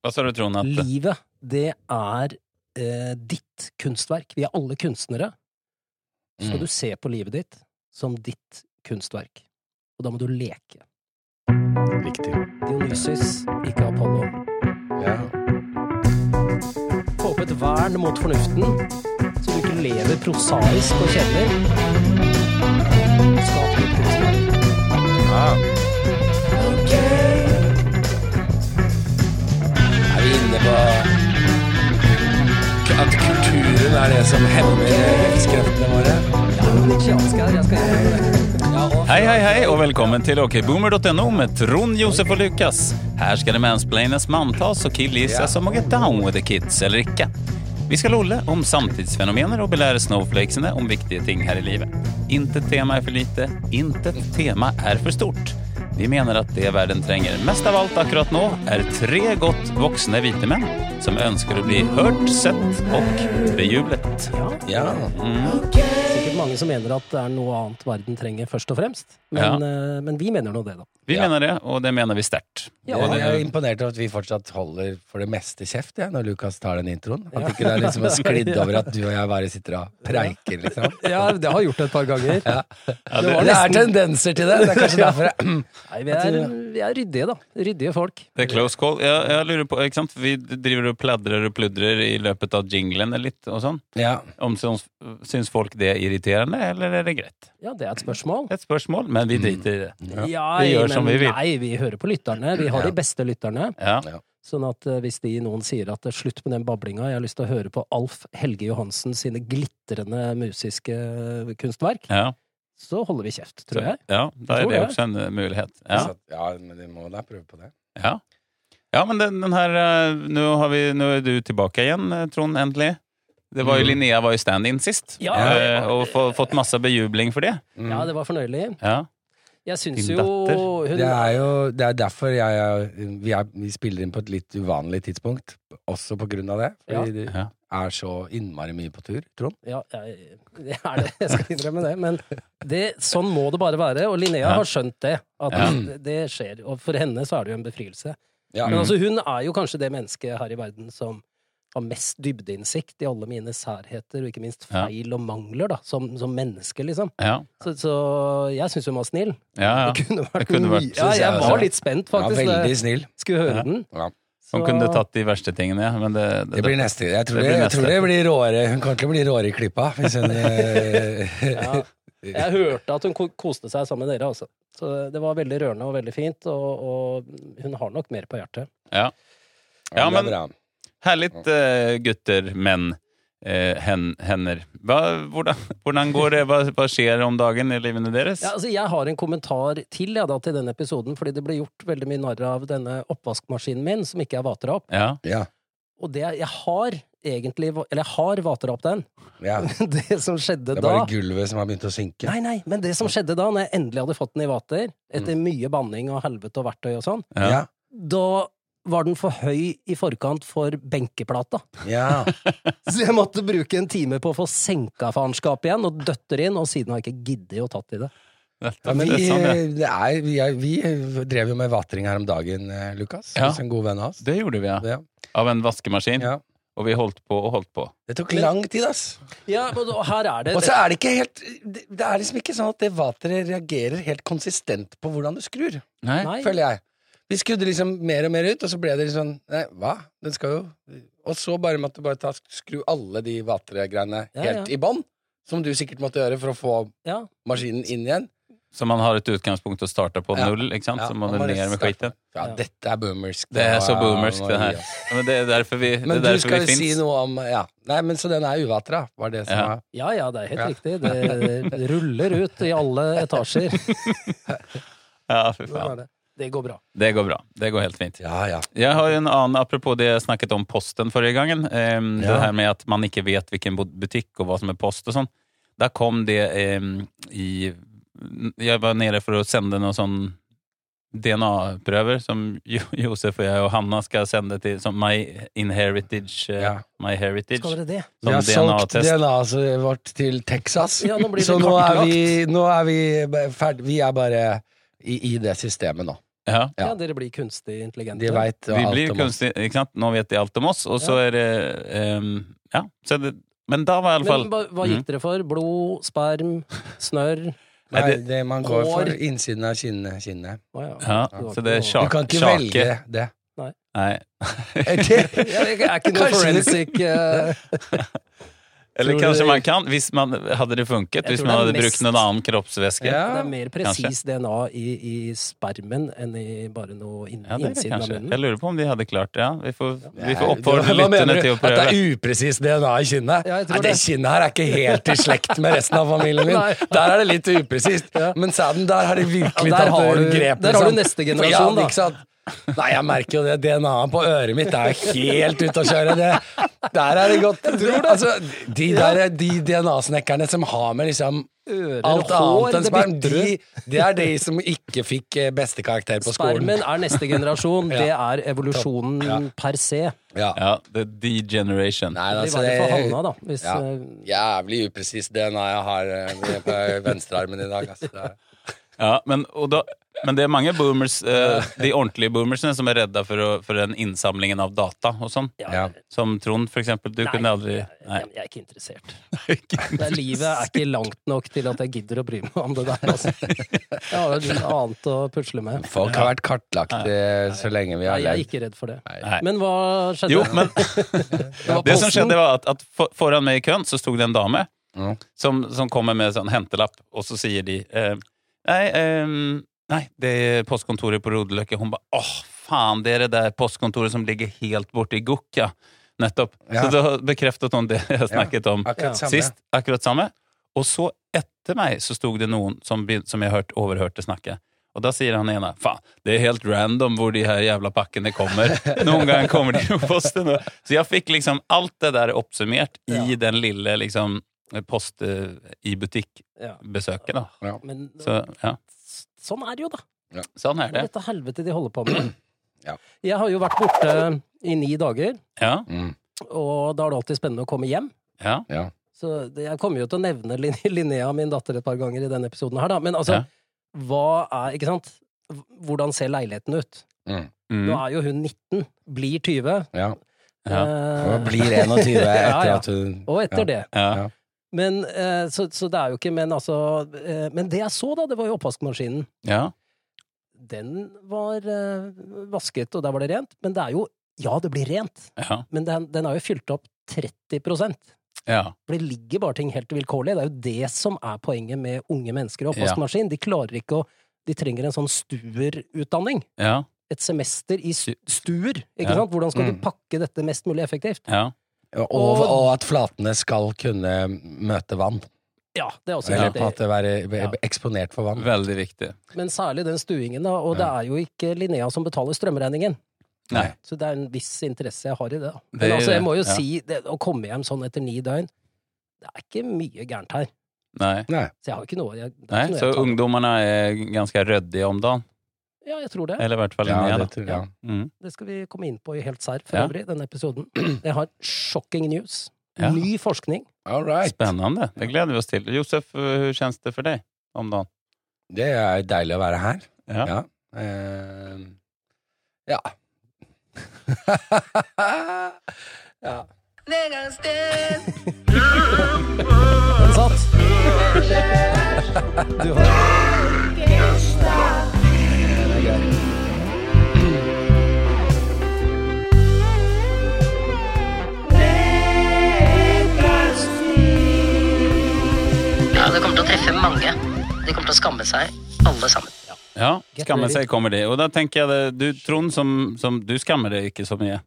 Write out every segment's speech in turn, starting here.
Hva sa du, Trond? At Livet, det er eh, ditt kunstverk. Vi er alle kunstnere. Så skal Mm. du se på livet ditt som ditt kunstverk. Og da må du leke. Riktig. Dionysus, ikke Apollo. Ja. Få opp et vern mot fornuften, så du ikke lever prosaisk og kjedelig. Skap ditt kunstverk. ja. Er på at kulturen er det som hemmer livskreftene våre? Hei, hei, hei, og velkommen til okboomer.no med Trond, Josef og Lukas. Her skal det mansplaines, manntas og killgissas om å get down with the kids eller ikke. Vi skal lolle om samtidsfenomener og belære snowflakesene om viktige ting her i livet. Intet tema er for lite, intet tema er for stort. Vi mener at det verden trenger mest av alt akkurat nå, er tre godt voksne hvite menn som ønsker å bli hørt, sett og bejublet. Ja. Sikkert mange som mener at det er noe annet verden trenger først og fremst. Men, eh, men vi mener nå det, da. Vi Ja. mener det, og det mener vi sterkt. Ja, Jeg er imponert over at vi fortsatt holder for det meste kjeft jeg, når Lukas tar den introen. At ikke det er liksom har sklidd over at du og jeg bare sitter og preiker, liksom. Ja, det har jeg gjort et par ganger. Ja. Det var Det er tendenser til det. Det er kanskje derfor jeg Nei, vi er, vi er ryddige, da. Ryddige folk. Det er close call. Jeg, jeg lurer på, ikke sant? Vi driver og pladrer og pludrer i løpet av jinglene litt og sånn. Ja. Om syns, syns folk det er irriterende, eller er det greit? Ja, det er et spørsmål. Et spørsmål, men vi driter i det. Ja, Vi gjør men som vi vil. Nei, vi hører på lytterne. Vi har Ja. de beste lytterne. Ja. Sånn at eh, hvis de noen sier at det er slutt med den bablinga, jeg har lyst til å høre på Alf Helge Johansen sine glitrende musiske kunstverk, Ja. Så holder vi kjeft, tror jeg. ja, da er det også en eh, mulighet. Ja, ja, men vi må da prøve på det. ja. ja men den, den her eh, Nå har vi, nå er du tilbake igjen, eh, Trond, endelig. Det var jo Linnea var jo stand-in sist, Ja. ja. og få, fått masse bejubling for det. Mm. Ja, det var fornøyelig. Ja. Jeg syns jo hun Det er jo det er derfor jeg, vi, er, vi spiller inn på et litt uvanlig tidspunkt, også på grunn av det. Fordi ja. du er så innmari mye på tur, Trond. Ja, jeg, det er det. Jeg skal innrømme det. Men det, sånn må det bare være. Og Linnea Ja. har skjønt det. At Ja. det, det skjer. Og for henne så er det jo en befrielse. Ja. Men altså, hun er jo kanskje det mennesket her i verden som har mest dybdeinnsikt i alle mine særheter, og ikke minst Ja. feil og mangler, da, som, som menneske, liksom. Ja. Så, så jeg syns hun var snill. Ja, ja. Det kunne vært, Det kunne mye vært- Ja, jeg jeg var litt spent, Ja, faktisk. Ja, veldig snill. skulle høre Ja. den. Hun kunne tatt de verste tingene, ja. Men det, Det blir neste. Jeg tror Det det, blir jeg tror det blir råere. Hun kan ikke bli råere i klippa. Hvis hun eh, Ja. Jeg hørte at hun koste seg sammen med dere, altså. Så det var veldig rørende og veldig fint, og, og hun har nok mer på hjertet. Ja. Ja, det men- herlig, eh, gutter, menn, hender. Hva, hvordan, hvordan går det? Hva, hva skjer om dagen i livene deres? Ja, altså, jeg har en kommentar til ja, da, til denne episoden, fordi det ble gjort veldig mye narr av denne oppvaskmaskinen min, som ikke er vatra opp. Ja. Ja. Og det jeg har egentlig Eller jeg har vatra opp den. ja. Det som skjedde da Det er da bare gulvet som har begynt å synke. Nei, nei, men det som skjedde da, når jeg endelig hadde fått den i vater, etter mye banning og helvete og verktøy og sånn, da var den for høy i forkant for benkeplata. ja. Så jeg måtte bruke en time på å få senka faenskapet igjen, og døtter inn, og siden har jeg ikke giddet å tatt i det. Ja, men vi, det er, vi, er, vi drev jo med vatring her om dagen, eh, Lukas. Ja. Hos en god venn av oss. Det gjorde vi, ja. Ja. Av en vaskemaskin. Ja. Og vi holdt på og holdt på. Det tok lang tid, ass. Ja, og her er det Og så er det ikke helt Det det er liksom ikke sånn at det vateret reagerer helt konsistent på hvordan du skrur? Nei. føler jeg. Vi skrudde liksom mer og mer ut, og så ble det litt sånn Nei, hva? Den skal jo Og så bare måtte du bare ta, skru alle de vateregreiene Ja, helt ja. i bånn. Som du sikkert måtte gjøre for å få Ja, maskinen inn igjen. Så man har et utgangspunkt å starte på Ja. null, ikke sant? Ja, så må man ned med skiten. Ja, Ja. dette er boomersk. Det er så boomersk, det her. Ja, Men det er derfor vi, det Men er du skal jo si noe om Ja. Nei, men så den er uvatra, var det som Ja. var ja, ja, det er helt Ja. riktig. Det ruller ut i alle etasjer. Ja, fy faen. Det. Går bra. Det går bra. Det går helt fint. Ja, ja. Jeg har en annen, apropos det jeg snakket om posten forrige gangen. ehm, Ja. Det her med at man ikke vet hvilken butikk og hva som er post og sånn. Da kom det ehm, i Jeg var nede for å sende noen sånn DNA-prøver som Josef og jeg og Hanna skal sende til som My Inheritage. eh, Ja. My Heritage. Skal dere det? Vi har solgt. DNA-et vårt til Texas, Ja, nå blir det så nå er, vi, nå er vi ferdig. Vi er bare i, i det systemet nå. Ja. Ja. Dere blir kunstig intelligente. De vet Vi alt blir om oss. kunstig, ikke sant? Nå vet de alt om oss, og så Ja. er det um, Ja. Så det, men da var i alle fall Men hva, hva Mm. gikk dere for? Blod, sperm, snørr? Nei, det- det, man går for Hår. innsiden av kinnet. kinnet. Oh, ja. Ja, så det er sjake. Du kan ikke sjake. velge det. Nei. Er det- er ikke noe forensic eh, Eller Tror kanskje man kan, hvis man hadde det funket, hvis man hadde mest- brukt noen annen kroppsvæske. Ja. Det er mer presis DNA i, i spermen enn i bare noe inn, Ja, innsiden av munnen. Jeg lurer på om de hadde klart det. Ja. Vi får, vi får oppfordre lytterne til å At det er upresist DNA i kinnet? Ja, Nei, det det. kinnet her er ikke helt i slekt med resten av familien min. Der er det litt upresist. Men sæden, der har de virkelig Ja, der tatt har du- grep. der har du liksom. neste generasjon, da. Nei, jeg merker jo det. DNA-et på øret mitt er helt ute å kjøre. Det. Der er det godt. Altså, de der, de DNA-snekkerne som har med liksom Ører, alt hår, annet enn sperm, de, det er de som ikke fikk eh, beste karakter på skolen. Spermen er neste generasjon. Ja. Det er evolusjonen Ja. per se. Ja. Ja, the degeneration. Nei, Det altså, var det for det, Hanna, da. Hvis, Ja. eh, Jævlig upresis DNA jeg har eh, på venstrearmen i dag. Altså. Er- Ja, men, og da, men det er mange boomers, eh, de ordentlige boomersene, som er redda for, å- for den innsamlingen av data og sånn. ja. Som Trond, for eksempel. Du Nei, kunne aldri Nei. jeg, jeg er ikke interessert. Det er, livet er ikke langt nok til at jeg gidder å bry meg om det der. Altså. Jeg har jo noe annet å pusle med. Folk har vært kartlagt nei. så lenge vi har har jeg er ikke redd for det. Nei. Men hva skjedde? Jo, men Det det som skjedde, var at, at for, foran meg i køen så sto det en dame Mm. som, som kommer med sånn hentelapp, og så sier de eh, Nei, um, nei, det er postkontoret på Rodeløkka. Hun bare åh, faen, det er det der postkontoret som ligger helt borte i Gukka. Nettopp. Ja. Så da bekreftet hun det jeg snakket om Akkurat sist. Akkurat samme. Og så etter meg så stod det noen som, som jeg hørt, overhørte snakke. Og da sier han ene faen, det er helt random hvor de her jævla pakkene kommer. Noen gang kommer de på posten. Så jeg fikk liksom alt det der oppsummert i Ja. den lille liksom post eh, i butikk-besøket. Ja. da. Men Så ja, sånn er det jo, da. sånn er Det dette helvete de holder på med. Ja. Jeg har jo vært borte i ni dager, Ja, Mm. og da er det alltid spennende å komme hjem. ja, Ja. Så jeg kommer jo til å nevne Lin Linnea, min datter, et par ganger i denne episoden her, da. Men altså, Ja. hva er Ikke sant? Hvordan ser leiligheten ut? Mm. mm, Nå er jo hun 19, blir 20. ja. Ja. eh, Og blir 21 etter Ja, ja. at hun og etter ja. det. ja. Men, eh, så, så det er jo ikke Men altså eh, Men det jeg så, da, det var jo oppvaskmaskinen. ja. Den var eh, vasket, og der var det rent. Men det er jo Ja, det blir rent, ja, men den, den har jo fylt opp 30 ja. For det ligger bare ting helt vilkårlig. Det er jo det som er poenget med unge mennesker og oppvaskmaskin. De klarer ikke å De trenger en sånn stuerutdanning. ja. Et semester i stuer. Ikke sant? Hvordan skal Mm. du pakke dette mest mulig effektivt? ja. Og, og at flatene skal kunne møte vann. Ja, det er også Eller på at det være eksponert for vann. Veldig viktig. Men særlig den stuingen, da. Og det er jo ikke Linnea som betaler strømregningen. Nei. Så det er en viss interesse jeg har i det. da. Men det, altså, jeg må jo ja. si, det, å komme hjem sånn etter ni døgn Det er ikke mye gærent her. Nei. Nei. Så jeg har ikke noe jeg, er Nei, ikke noe så ungdommene er ganske ryddige om dagen. Ja, jeg tror det. Eller i hvert fall Ja, Linnea. det tror. Mm. Det skal vi komme inn på i Helt serr for Ja. øvrig, denne episoden. Jeg har shocking news. Ja. Ny forskning. All right. Spennende. Det gleder vi oss til. Josef, hvordan kjennes det for deg om dagen? Det er deilig å være her. Ja. Ja. Eh, ja. ja. Den satt! Du har Ja, det kommer til å treffe mange. De kommer til å skamme seg, alle sammen. Ja, skamme seg kommer de. Og da tenker jeg det, du Trond, som, som du skammer deg ikke så mye.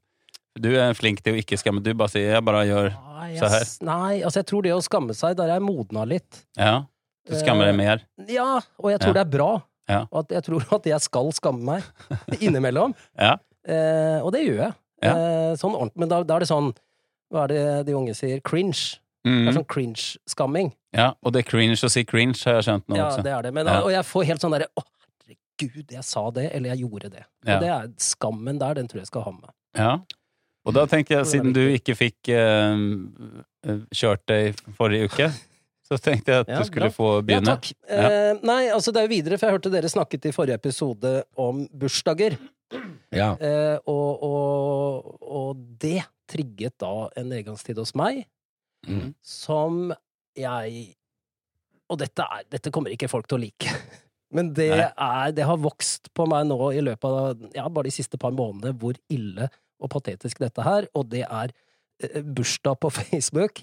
Du er flink til å ikke skamme. Du bare sier 'jeg bare gjør Så her. nei, altså jeg tror det å skamme seg, der er jeg modna litt. Ja. Du skammer deg mer. Ja, og jeg tror Ja. det er bra. Ja. Og at jeg tror at jeg skal skamme meg innimellom. Ja. Eh, og det gjør jeg. Ja. Eh, sånn ordentlig. Men da, da er det sånn Hva er det de unge sier? Cringe. Det er Mm. sånn cringe-skamming. ja. Og det er cringe å si cringe, har jeg skjønt nå Ja, også. det er det. Men, Ja. Og jeg får helt sånn derre Å, herregud, jeg sa det, eller jeg gjorde det. Ja. Og det er skammen der, den tror jeg skal ha med. Ja. Og da tenker jeg, siden du ikke fikk eh, kjørt deg forrige uke, så tenkte jeg at Ja, du skulle bra. få Ja, takk. takk. Eh, nei, altså det er jo videre, for jeg hørte dere snakket i forrige episode om bursdager. Ja. Eh, og, og, og det trigget da en nedgangstid hos meg, Mm. som jeg Og dette, er, dette kommer ikke folk til å like. Men det, er, det har vokst på meg nå i løpet av ja, bare de siste par månedene hvor ille og patetisk dette her, og det er eh, bursdag på Facebook.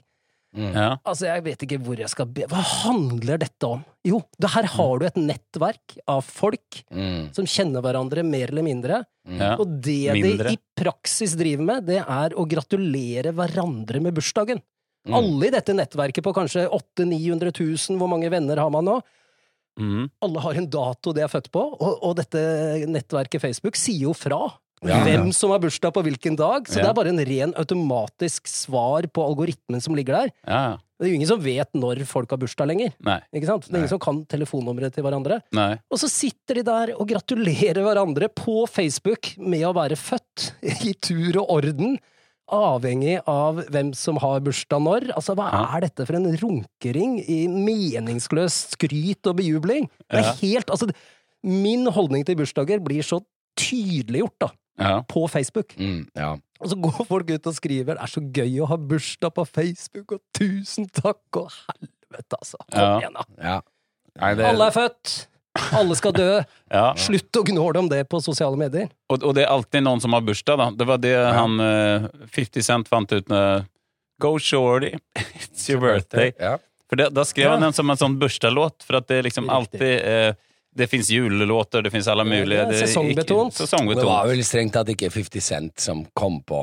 Mm. Ja. Altså, jeg vet ikke hvor jeg skal be Hva handler dette om? Jo, det her har du et nettverk av folk Mm. som kjenner hverandre mer eller mindre, ja. og det Mindre. de i praksis driver med, det er å gratulere hverandre med bursdagen. Mm. Alle i dette nettverket på kanskje 800 000-900 000, hvor mange venner har man nå? Mm. Alle har en dato de er født på, og, og dette nettverket Facebook sier jo fra. Ja, Hvem ja. som har bursdag på hvilken dag. Så Ja. det er bare en ren automatisk svar på algoritmen som ligger der. Det er jo ingen som vet når folk har bursdag lenger. Ikke sant? Det er ingen som kan telefonnummeret til hverandre. Nei. Og så sitter de der og gratulerer hverandre på Facebook med å være født i tur og orden, avhengig av hvem som har bursdag når. Altså, hva er dette for en runkering i meningsløs skryt og bejubling? Det er helt Altså, min holdning til bursdager blir så tydeliggjort, da, Ja. på Facebook. Mm. Ja. Og så går folk ut og skriver 'det er så gøy å ha bursdag på Facebook', og 'tusen takk', og helvete, altså. Kom Ja. igjen, da. ja. Nei, det, Alle er født! Alle skal dø! ja. Slutt å gnåle om det på sosiale medier. Og, og det er alltid noen som har bursdag, da. Det var det han uh, 50 Cent fant ut med Go shorty, it's your birthday. Ja. For det, da skrev Ja. han den som en sånn bursdagslåt, for at det liksom Riktig. alltid uh, Det fins julelåter, det fins alle Ja, mulige det er det sesongbetont. ikke- Det var Sesongbetont. vel strengt tatt ikke 50 Cent som kom på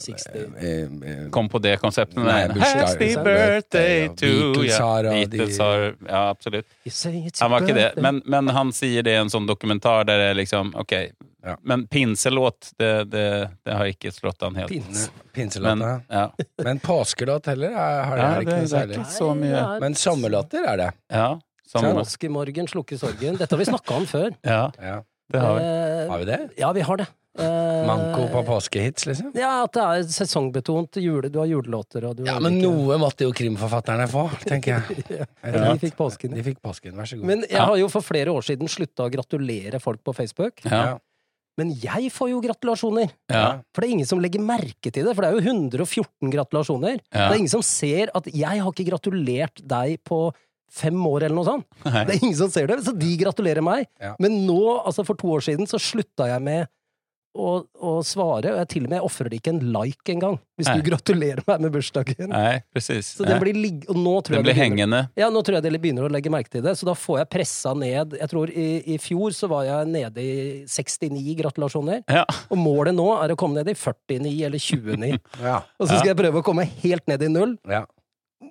60. eh, eh, Kom på det konseptet. Nei, Nei, Happy birthday to you ja. Beatles har Ja, absolutt. Han var ikke det, men, men han sier det i en sånn dokumentar der det er liksom Ok, Ja. men pinselåt, det, det, det har ikke slått han helt. Pins. pinselåt, Men, ja. Men påskelåt heller har det, Ja, det, ikke noe det er særlig. ikke så mye. Men sommerlåter er det. ja. Påskemorgen slukker sorgen. Dette har vi snakka om før. ja, Ja. det har vi. Eh, Har vi det? Ja, vi har det. Eh, Manko på påskehits, liksom? Ja, at det er sesongbetont. Jule, du har julelåter, og du Ja, men ikke... noe måtte jo krimforfatterne få, tenker jeg. Ja, de fikk påsken. De fikk påsken, vær så god. Men jeg har jo for flere år siden slutta å gratulere folk på Facebook. Ja. Men jeg får jo gratulasjoner. Ja. For det er ingen som legger merke til det, for det er jo 114 gratulasjoner. Ja. Det er ingen som ser at jeg har ikke gratulert deg på fem år, eller noe sånt. Nei. Det er ingen som ser det, så de gratulerer meg. Ja. Men nå, altså for to år siden, så slutta jeg med å, å svare, og jeg til og med ofrer ikke en like engang, hvis Nei. du gratulerer meg med bursdagen. Nei, precis. Så den blir ligg... Og nå tror den jeg blir det begynner- hengende. Ja, nå tror jeg de begynner å legge merke til det, så da får jeg pressa ned Jeg tror i, i fjor så var jeg nede i 69 gratulasjoner, Ja. og målet nå er å komme ned i 49 eller 29. Ja. Og så skal jeg prøve å komme helt ned i null, ja.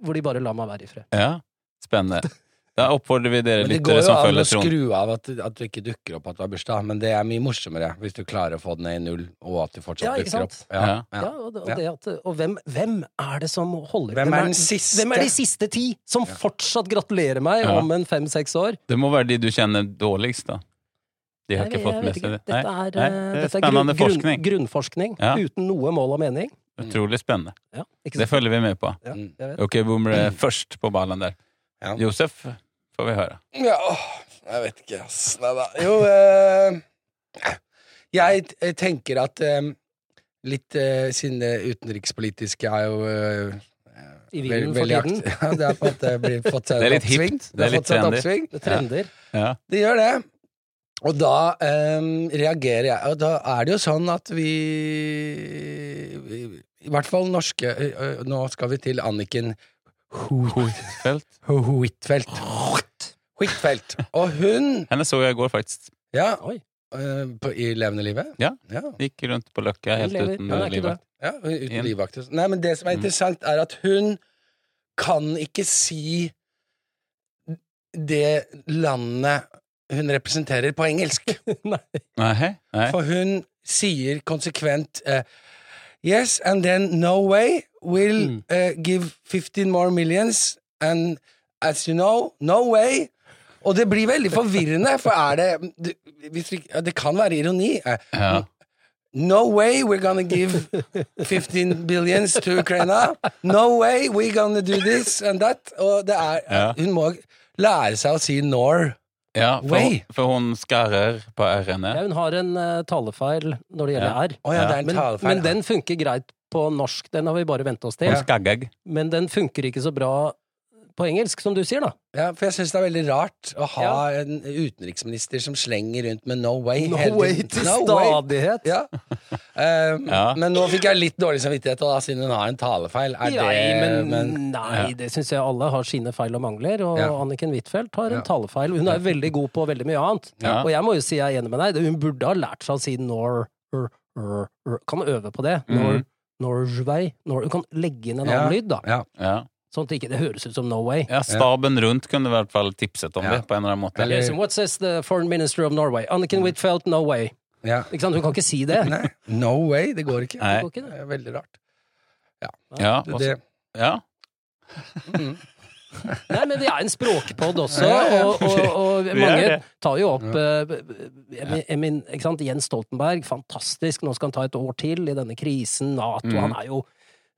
hvor de bare lar meg være i fred. ja. Spennende. Da oppfordrer vi dere Men det går jo som an å skru av at, at du ikke dukker opp at du har bursdag, men det er mye morsommere hvis du klarer å få den ned i null, og at du fortsatt Ja, dukker opp. Ja, Ja. ja. Ja, og, det- og, det at, og hvem, hvem er det som holder Hvem er den siste? Hvem er de siste ti som fortsatt gratulerer meg Ja. om en fem-seks år? Det må være de du kjenner dårligst, da. De har Nei, ikke fått med seg det. Dette er, nei, eh, det er dette er grunn, forskning. grunn, grunnforskning Ja. uten noe mål og mening. Utrolig spennende. Ja, ikke Det følger vi med på. Ja, Mm. jeg vet. Ok, Boomer er først på ballen der. Ja. Josef får vi høre. Ja, jeg vet ikke, ass. Nei da. Jo, eh, jeg tenker at eh, litt eh, siden det utenrikspolitiske er jo eh, I vinden for tiden. Ja, det er på at det, blir fått seg Det er litt oppsving. hipt. Det er litt fått trendy. Det trender. Ja. Det gjør det. Og da um, reagerer jeg. Og da er det jo sånn at vi, vi I hvert fall norske eh, Nå skal vi til Anniken Huitfeldt. Huitfeldt. Huitfeldt. Og hun Henne så jeg i går, faktisk. Ja, Oi. eh, på, i levende livet? Ja. ja. Gikk rundt på Løkka helt lever. uten ja, livvakt. livet. Ja, uten livvakt. Nei, men det som er Mm. interessant, er at hun kan ikke si det landet hun representerer, på engelsk. Nei. Nei, nei. For hun sier konsekvent eh, Yes, and then Norway will Mm. uh, give 15 more millions, and as you know, no way. Og det blir veldig forvirrende, for er det vi, ja, det kan være ironi. Eh, Ja. No way we're gonna give 15 billions to Ukraina. No way we're gonna do this and that. Og det er Ja. Hun må lære seg å si nor. Ja, for, Way. for hun skarrer på R-ene. Ja, hun har en uh, talefeil når det gjelder Ja. R. Ja, det er en Men, men den funker greit på norsk, den har vi bare vent oss til. Hun skaggag. Men den funker ikke så bra på engelsk, som du sier, da. Ja, for jeg syns det er veldig rart å ha Ja. en utenriksminister som slenger rundt med no way. No way til No way. stadighet. Ja. Um, Ja. Men nå fikk jeg litt dårlig samvittighet, da, siden hun har en talefeil. Er Nei, det men, nei, Ja. det syns jeg alle har sine feil og mangler, og Ja. Anniken Huitfeldt har en Ja. talefeil. Hun er veldig god på veldig mye annet. Ja. Og jeg må jo si jeg er enig med deg, hun burde ha lært seg å si nor, r, r, r. Kan øve på det. Nor, Mhm. Norway. Nor, du kan legge inn en Ja. annen lyd, da. Ja. Ja. Sånn at det ikke høres ut som no way. ja, staben rundt kunne i hvert fall tipset om Ja. det på en eller annen måte. Eller- what says the foreign minister of Norway? Anniken Huitfeldt, no way. ja. Ikke sant? Hun kan ikke si det. Nei, no way. Det går ikke. Nei. Det går ikke, Det er veldig rart. Ja, Det, og det, ja. Nei, men vi er en språkpod også, Ja, ja. og, og, og mange tar jo opp eh, jeg, ikke sant? Jens Stoltenberg, fantastisk, nå skal han ta et år til i denne krisen, Nato, mm. han er jo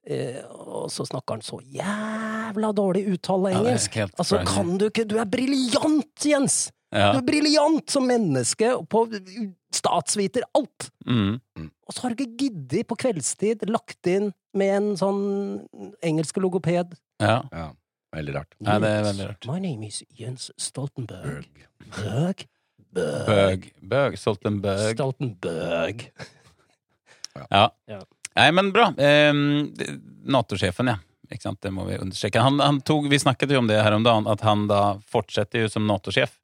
eh, Og så snakker han så jævla dårlig uttale engelsk. Ja, altså, kan du ikke Du er briljant, Jens! ja. Du er briljant som menneske, på statsviter, alt! Mm. Og så har du ikke giddet på kveldstid lagt inn med en sånn engelsk logoped. ja. ja, veldig rart. Nei, det er veldig rart. My name is Jens Stoltenberg. Bøg? Bøg. Bøg. Bøg. Stoltenberg. Stoltenberg. Ja. Ja. Nei, men bra. Eh, Nato-sjefen, ja. Ikke sant? Det må vi understreke. Han, han tog, vi snakket jo om det her om dagen, at han da fortsetter jo som Nato-sjef.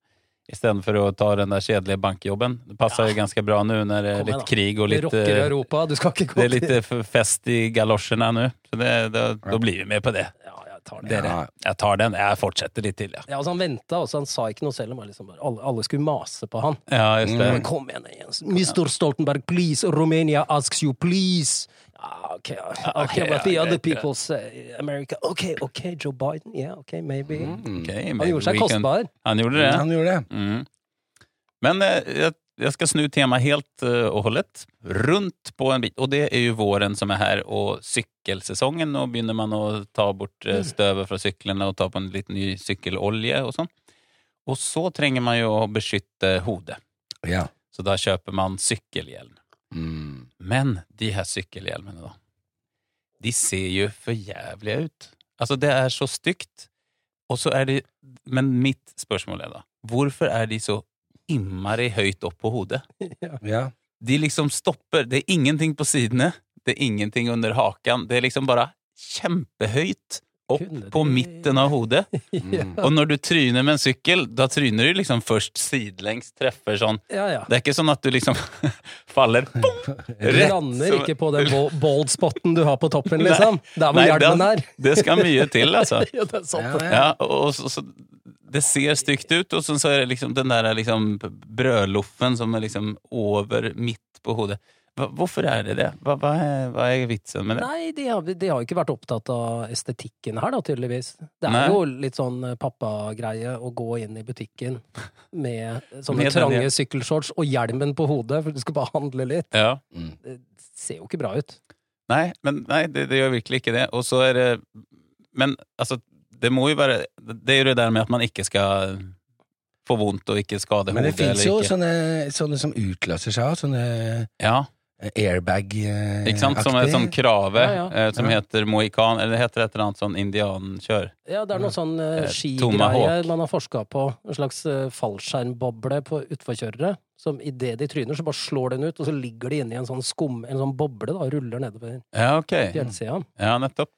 Istedenfor å ta den der kjedelige bankjobben. Det passer jo ganske bra nå når det er litt krig og litt eh, Europa. Du skal ikke gå Det er litt eh, fest i galosjene nå. Så det, det, da blir vi med på det. Ja, jeg tar det. Dere. Jeg tar den. Jeg fortsetter litt til, ja. Ja, altså Han venta, også, han sa ikke noe selv. om liksom bare, alle, alle skulle mase på han. Ja, just det. Mm. kom igjen, Jens. Mr. Stoltenberg, please. Romania asks you, please. Ja, okay, okay, but ja, the other people say America. Ok, ok, Joe Biden. Yeah, ok, maybe. Mm, okay, maybe gjorde seg kostbar. Han gjorde det. Han gjorde det. Mm. Men eh, jeg, jeg skal snu temaet helt eh, og holdet. Rundt på en bit. Og det er jo våren som er her, og sykkelsesongen. Nå begynner man å ta bort eh, støvet fra syklene og ta på en litt ny sykkelolje og sånn. Og så trenger man jo å beskytte hodet. Ja. Så da kjøper man sykkelhjelm. Mm. Men de her sykkelhjelmene, da. De ser jo for jævlige ut. Altså, det er så stygt. Og så er de Men mitt spørsmål er da, hvorfor er de så innmari høyt opp på hodet? ja. De liksom stopper. Det er ingenting på sidene. Det er ingenting under haken. Det er liksom bare kjempehøyt opp på midten av hodet. ja. Og når du tryner med en sykkel, da tryner du liksom først sidelengs, treffer sånn Ja, ja. Det er ikke sånn at du liksom faller bom, Du lander ikke på den bald spoten du har på toppen, liksom. Der hvor hjelmen det, er. det skal mye til, altså. Ja, det er sant. Ja, og så, så, det ser stygt ut, og så, så er det liksom den der liksom brødloffen som er liksom over midt på hodet. Hvorfor er det det? Hva, hva, er, hva er vitsen med det? Nei, de har, de har ikke vært opptatt av estetikken her, da, tydeligvis. Det er Nei. jo litt sånn eh, pappagreie å gå inn i butikken med sånne Med den, trange ja. sykkelshorts og hjelmen på hodet, for du skal bare handle litt. Ja. Mm. Det ser jo ikke bra ut. Nei, men nei, det, det gjør virkelig ikke det. Og så er det Men altså, det må jo være Det er jo det der med at man ikke skal få vondt og ikke skade hodet. Men det fins jo sånne, sånne som utløser seg av, sånne Ja, airbag-aktig. ikke sant? Som er sånn krave, Ja, ja. eh, som Ja. heter mohikan, eller heter et eller annet sånn indiankjør. Ja, det er noe sånn uh, Eh, skigreie man har forska på. En slags eh, fallskjermboble på utforkjørere. Som idet de tryner, så bare slår den ut, og så ligger de inni en sånn skum, en sånn boble, da, og ruller nedover Ja, ok. fjellsida. Ja, nettopp.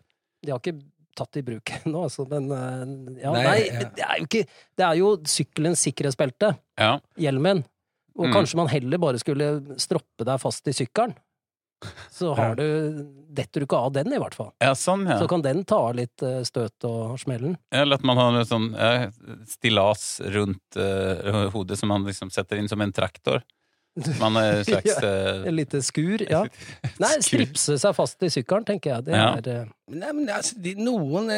De har ikke tatt i bruk ennå, altså, men eh, ja, Nei, nei, ja. det er jo ikke Det er jo sykkelens sikkerhetsbelte, Ja. hjelmen. Og Mm. kanskje man heller bare skulle stroppe deg fast i sykkelen. Så har du Detter du ikke av den, i hvert fall. ja, sånn, ja. Så kan den ta litt eh, støt og smellen. Eller at man har en sånn ja, stillas rundt uh, hodet som man liksom setter inn som en traktor. Man er en slags eh, Et lite skur, ja. Nei, stripse seg fast i sykkelen, tenker jeg. Det Ja. er uh... Nei, men altså, de, noen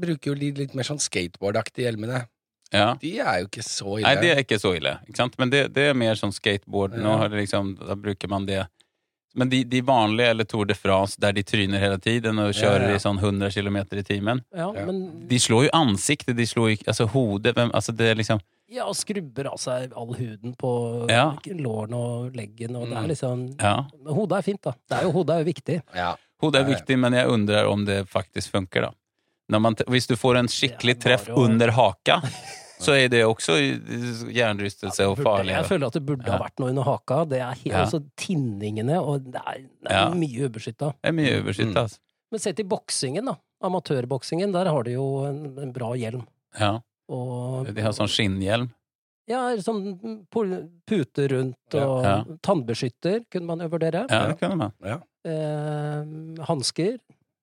bruker jo de litt mer sånn skateboardaktige hjelmene. Ja. De er jo ikke så ille. Nei, de er ikke så ille. Ikke sant? Men det, det er mer sånn skateboard. Nå har det liksom, da bruker man det Men de, de vanlige, eller Tour de France, der de tryner hele tiden og kjører ja. i sånn 100 km i timen Ja, Ja. men De slår jo ansiktet, de slår jo altså hodet hvem, altså det er liksom ja, og skrubber av seg all huden på Ja. lårene og leggen, og det Mm. er liksom Ja. Men hodet er fint, da. Det er jo, hodet er jo viktig. Ja. Hodet er viktig, men jeg undrer om det faktisk funker, da. Når man, hvis du får en skikkelig treff under haka, så er det også hjernerystelse og Burde- farlig. Jeg føler at det burde ha vært noe under haka. Det er helt, Ja. altså tinningene, og det er, det er Ja. mye ubeskytta. Det er mye overskytt, Mm. altså. Men se til boksingen, da. Amatørboksingen. Der har de jo en, en bra hjelm. Ja. Og De har sånn skinnhjelm. ja, sånn pute rundt, Ja. og Ja. tannbeskytter kunne man jo vurdere. Ja, det kunne man. ja. Eh, Hansker.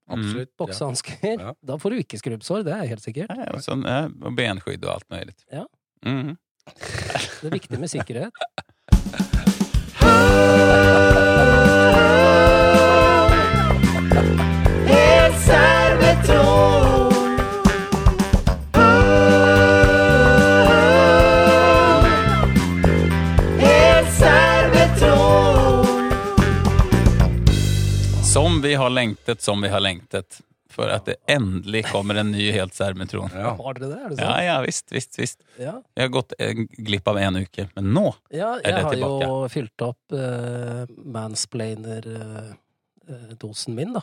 Absolutt. Mm. Boksehansker. Ja. Da får du ikke skrubbsår, det er helt sikkert. Ja, sånn, ja, og benskydd og alt mulig. Ja. Mhm. Det er viktig med sikkerhet. vi har lengtet, som vi har lengtet. For at det endelig kommer en ny helt sermetron. Ja. Har dere det? Er det Ja, sant? ja, visst, visst, visst. Ja. Jeg har gått en glipp av en uke, men nå Ja, Er jeg har jo fylt opp uh, mansplainer-dosen min, da.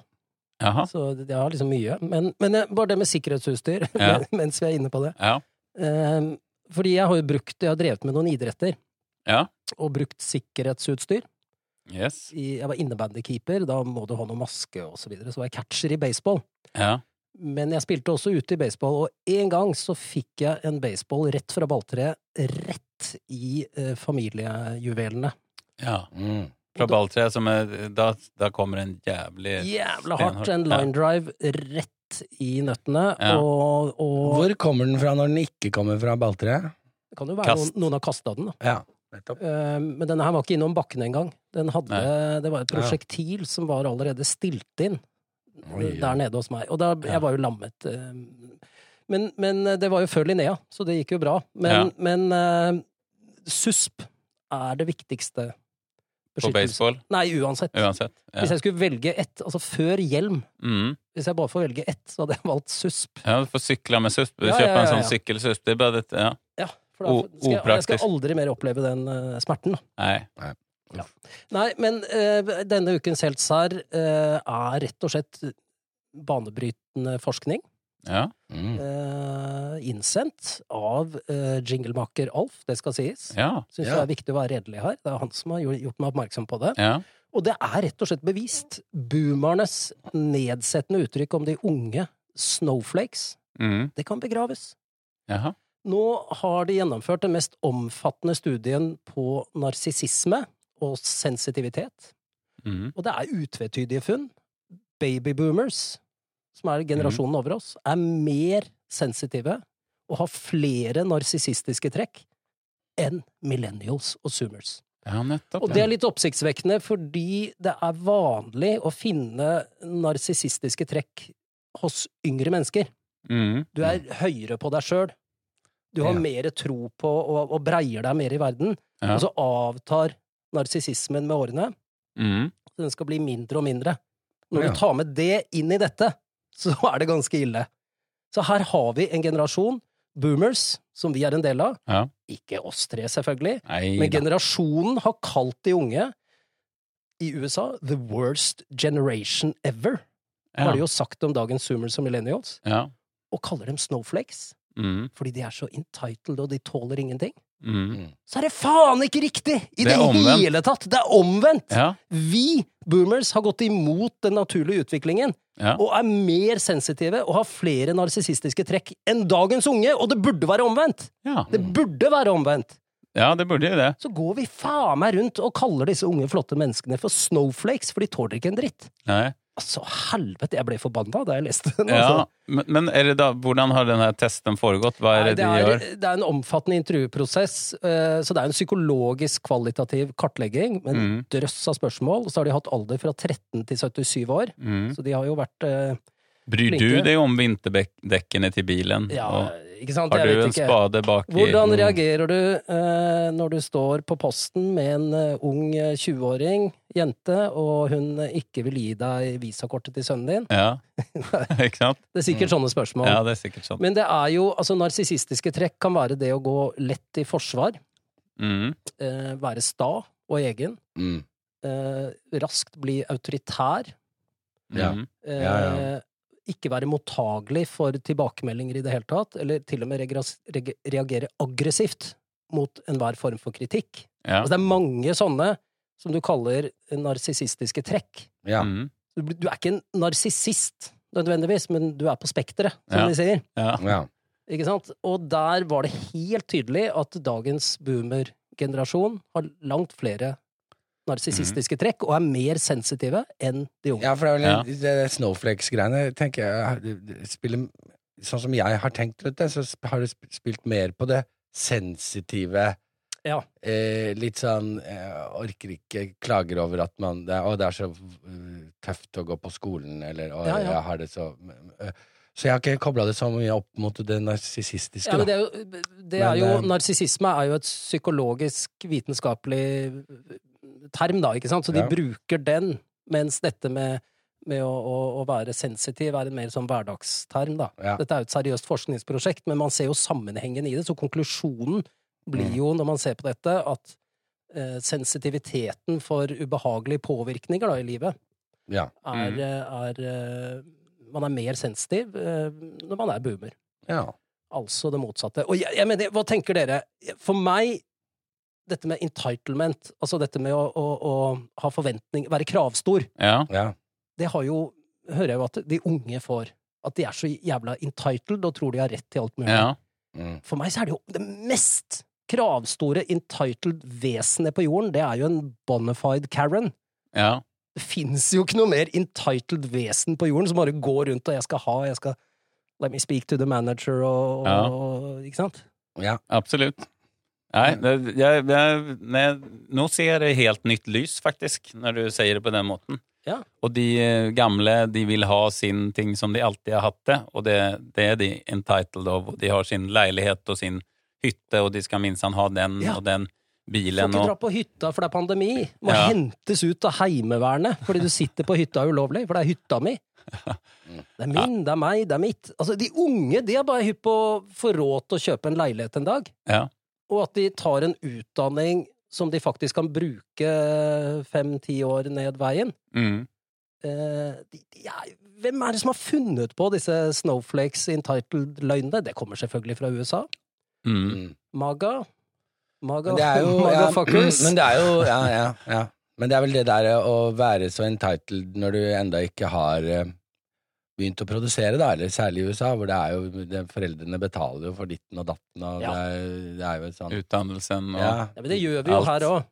Jaha. Så jeg har liksom mye. Men, men jeg, bare det med sikkerhetsutstyr, Ja. mens vi er inne på det. Ja. Uh, fordi jeg har jo brukt, jeg har drevet med noen idretter, Ja. og brukt sikkerhetsutstyr. Yes. I, jeg var innebandykeeper, da må du ha noe maske og så videre. Så var jeg catcher i baseball. Ja. Men jeg spilte også ute i baseball, og en gang så fikk jeg en baseball rett fra balltreet, rett i eh, familiejuvelene. ja. Mm. Fra balltreet som er da, da kommer en jævlig Jævla hardt. En line drive rett i nøttene, Ja. og, og Hvor kommer den fra når den ikke kommer fra balltreet? det kan jo være Kast. noen, noen har kasta den, da. Ja, Men denne her var ikke innom bakken engang. Den hadde, det var et prosjektil som var allerede stilt inn Oi, der nede hos meg. Og da, jeg var jo lammet. eh, Men, men det var jo før Linnea, så det gikk jo bra. Men, men eh, susp er det viktigste på baseball, Nei, uansett. uansett. Ja. Hvis jeg skulle velge ett, altså før hjelm, Mm. hvis jeg bare får velge ett, så hadde jeg valgt susp. ja, du får sykle med susp. Du Ja, kjøper en sånn sykkelsusp. Det er bare dette, ja. Ja, for da skal jeg, jeg skal aldri mer oppleve den uh, smerten. Nei. Nei. Nei, men uh, denne ukens heltsær uh, er rett og slett banebrytende forskning. Ja. Mm. eh, innsendt av uh, jinglemaker Alf, det skal sies. Ja. Syns Ja. det er viktig å være redelig her. Det er han som har gjort gjort meg oppmerksom på det. Ja. Og det er rett og slett bevist. Boomernes nedsettende uttrykk om de unge snowflakes, Mm. det kan begraves. Jaha. Nå har de gjennomført den mest omfattende studien på narsissisme og sensitivitet. Mm. Og det er utvetydige funn. Babyboomers, som er generasjonen over oss, er mer sensitive og har flere narsissistiske trekk enn millennials og zoomers. Ja, nettopp. Og det er litt oppsiktsvekkende fordi det er vanlig å finne narsissistiske trekk hos yngre mennesker. Mm. Du er høyere på deg sjøl. Du har Ja. mer tro på og, og breier deg mer i verden. Ja. Og så avtar narsissismen med årene. Mm. Så den skal bli mindre og mindre. Når Ja. du tar med det inn i dette, så er det ganske ille. Så her har vi en generasjon, boomers, som vi er en del av. Ja. Ikke oss tre, selvfølgelig. Nei Men generasjonen har kalt de unge i USA the worst generation ever. Ja. Har de jo sagt om dagens zoomers og millennials. Ja. Og kaller dem snowflakes. Mm. Fordi de er så entitled, og de tåler ingenting. Mm. Så er det faen ikke riktig! I Det det, hele tatt! Det er omvendt! Ja. Vi, boomers, har gått imot den naturlige utviklingen. Ja. Og er mer sensitive og har flere narsissistiske trekk enn dagens unge! Og det burde være omvendt! Ja. Det burde være omvendt! ja, det burde jo det. Så går vi faen meg rundt og kaller disse unge, flotte menneskene for snowflakes, for de tåler ikke en dritt. Nei. Altså, helvete, jeg ble forbanna da jeg leste den. Ja, Altså. men, men er det da, hvordan har denne testen foregått? Hva er Nei, det de er, gjør? det er en omfattende intervjuprosess, eh, så det er en psykologisk kvalitativ kartlegging med en Mm. drøss av spørsmål. Så har de hatt alder fra 13 til 77 år, Mm. så de har jo vært eh, Bryr du deg om vinterdekkene til bilen? Ja, Og ikke sant? har Jeg du vet en ikke. spade bak i Hvordan Mm. reagerer du eh, når du står på posten med en eh, ung eh, 20-åring, jente, og hun eh, ikke vil gi deg visakortet til sønnen din? Ja, ikke sant? Det er sikkert sånne spørsmål. Ja, det er sikkert sånn. Men det er jo, altså narsissistiske trekk kan være det å gå lett i forsvar, Mm. eh, være sta og egen, Mm. eh, raskt bli autoritær, Ja. Mm. eh, Ja, ja. Ikke være mottagelig for tilbakemeldinger i det hele tatt, eller til og med reagere aggressivt mot enhver form for kritikk. Ja. Altså det er mange sånne som du kaller narsissistiske trekk. Ja. Mm. Du, du er ikke en narsissist nødvendigvis, men du er på spekteret, som Ja. de sier. Ja. ja. Ikke sant? Og der var det helt tydelig at dagens boomer-generasjon har langt flere narsissistiske trekk, og er mer sensitive enn de unge. Ja, for det er vel Ja. det Snowflakes-greiene, tenker jeg det- spiller Sånn som jeg har tenkt rundt det, så har det spilt mer på det sensitive Ja. eh, Litt sånn eh, Orker ikke, klager over at man det Å, det er så tøft å gå på skolen, eller Å, Ja, ja. jeg har det så Så jeg har ikke kobla det så mye opp mot det narsissistiske, Ja, det er jo, det er jo eh, Narsissisme er jo et psykologisk, vitenskapelig term, da, ikke sant? Så de Ja. bruker den, mens dette med, med å, å, å være sensitiv er en mer sånn hverdagsterm, da. Ja. Dette er jo et seriøst forskningsprosjekt, men man ser jo sammenhengen i det, så konklusjonen blir Mm. jo, når man ser på dette, at eh, sensitiviteten for ubehagelige påvirkninger da, i livet Ja. Mm. er, er eh, Man er mer sensitiv eh, når man er boomer. ja. Altså det motsatte. Og jeg, jeg mener, hva tenker dere? For meg, dette med entitlement, altså dette med å, å, å ha forventning, være kravstor, Ja. ja. det har jo, hører jeg jo at de unge får. At de er så jævla entitled og tror de har rett til alt mulig. ja. Mm. For meg så er det jo det mest kravstore entitled vesenet på jorden, det er jo en bonafide Karen. ja. Det fins jo ikke noe mer entitled vesen på jorden som bare går rundt og jeg skal ha, jeg skal Let me speak to the manager og, Ja. Ikke sant? ja. Absolutt. Nei, det, jeg, jeg, nei, nå ser jeg det helt nytt lys, faktisk, når du sier det på den måten. Ja. Og de eh, gamle de vil ha sin ting som de alltid har hatt det, og det, det er de entitled of. De har sin leilighet og sin hytte, og de skal minsann ha den Ja. og den Får bilen. ikke dra på hytta for det er pandemi. Må Ja. hentes ut av Heimevernet fordi du sitter på hytta ulovlig, for det er hytta mi. Det er min, det er meg, det er mitt. Altså, de unge de er bare hypp på å få råd til å kjøpe en leilighet en dag. ja. Og at de tar en utdanning som de faktisk kan bruke fem-ti år ned veien. Mm. Eh, de, de er, hvem er det som har funnet på disse Snowflakes entitled-løgnene? Det kommer selvfølgelig fra USA. Mm. Mm. Maga. Maga, Men det er jo ja, fuckers. Men det er jo ja, ja, ja. Men det er vel det der å være så entitled når du enda ikke har eh, begynt å produsere, da, eller særlig i USA, hvor det er jo det, Foreldrene betaler jo for ditten og datten, og Ja. det, er, det er jo et sånt Utdannelsen og ja. Ja, men det gjør vi jo Alt. her òg.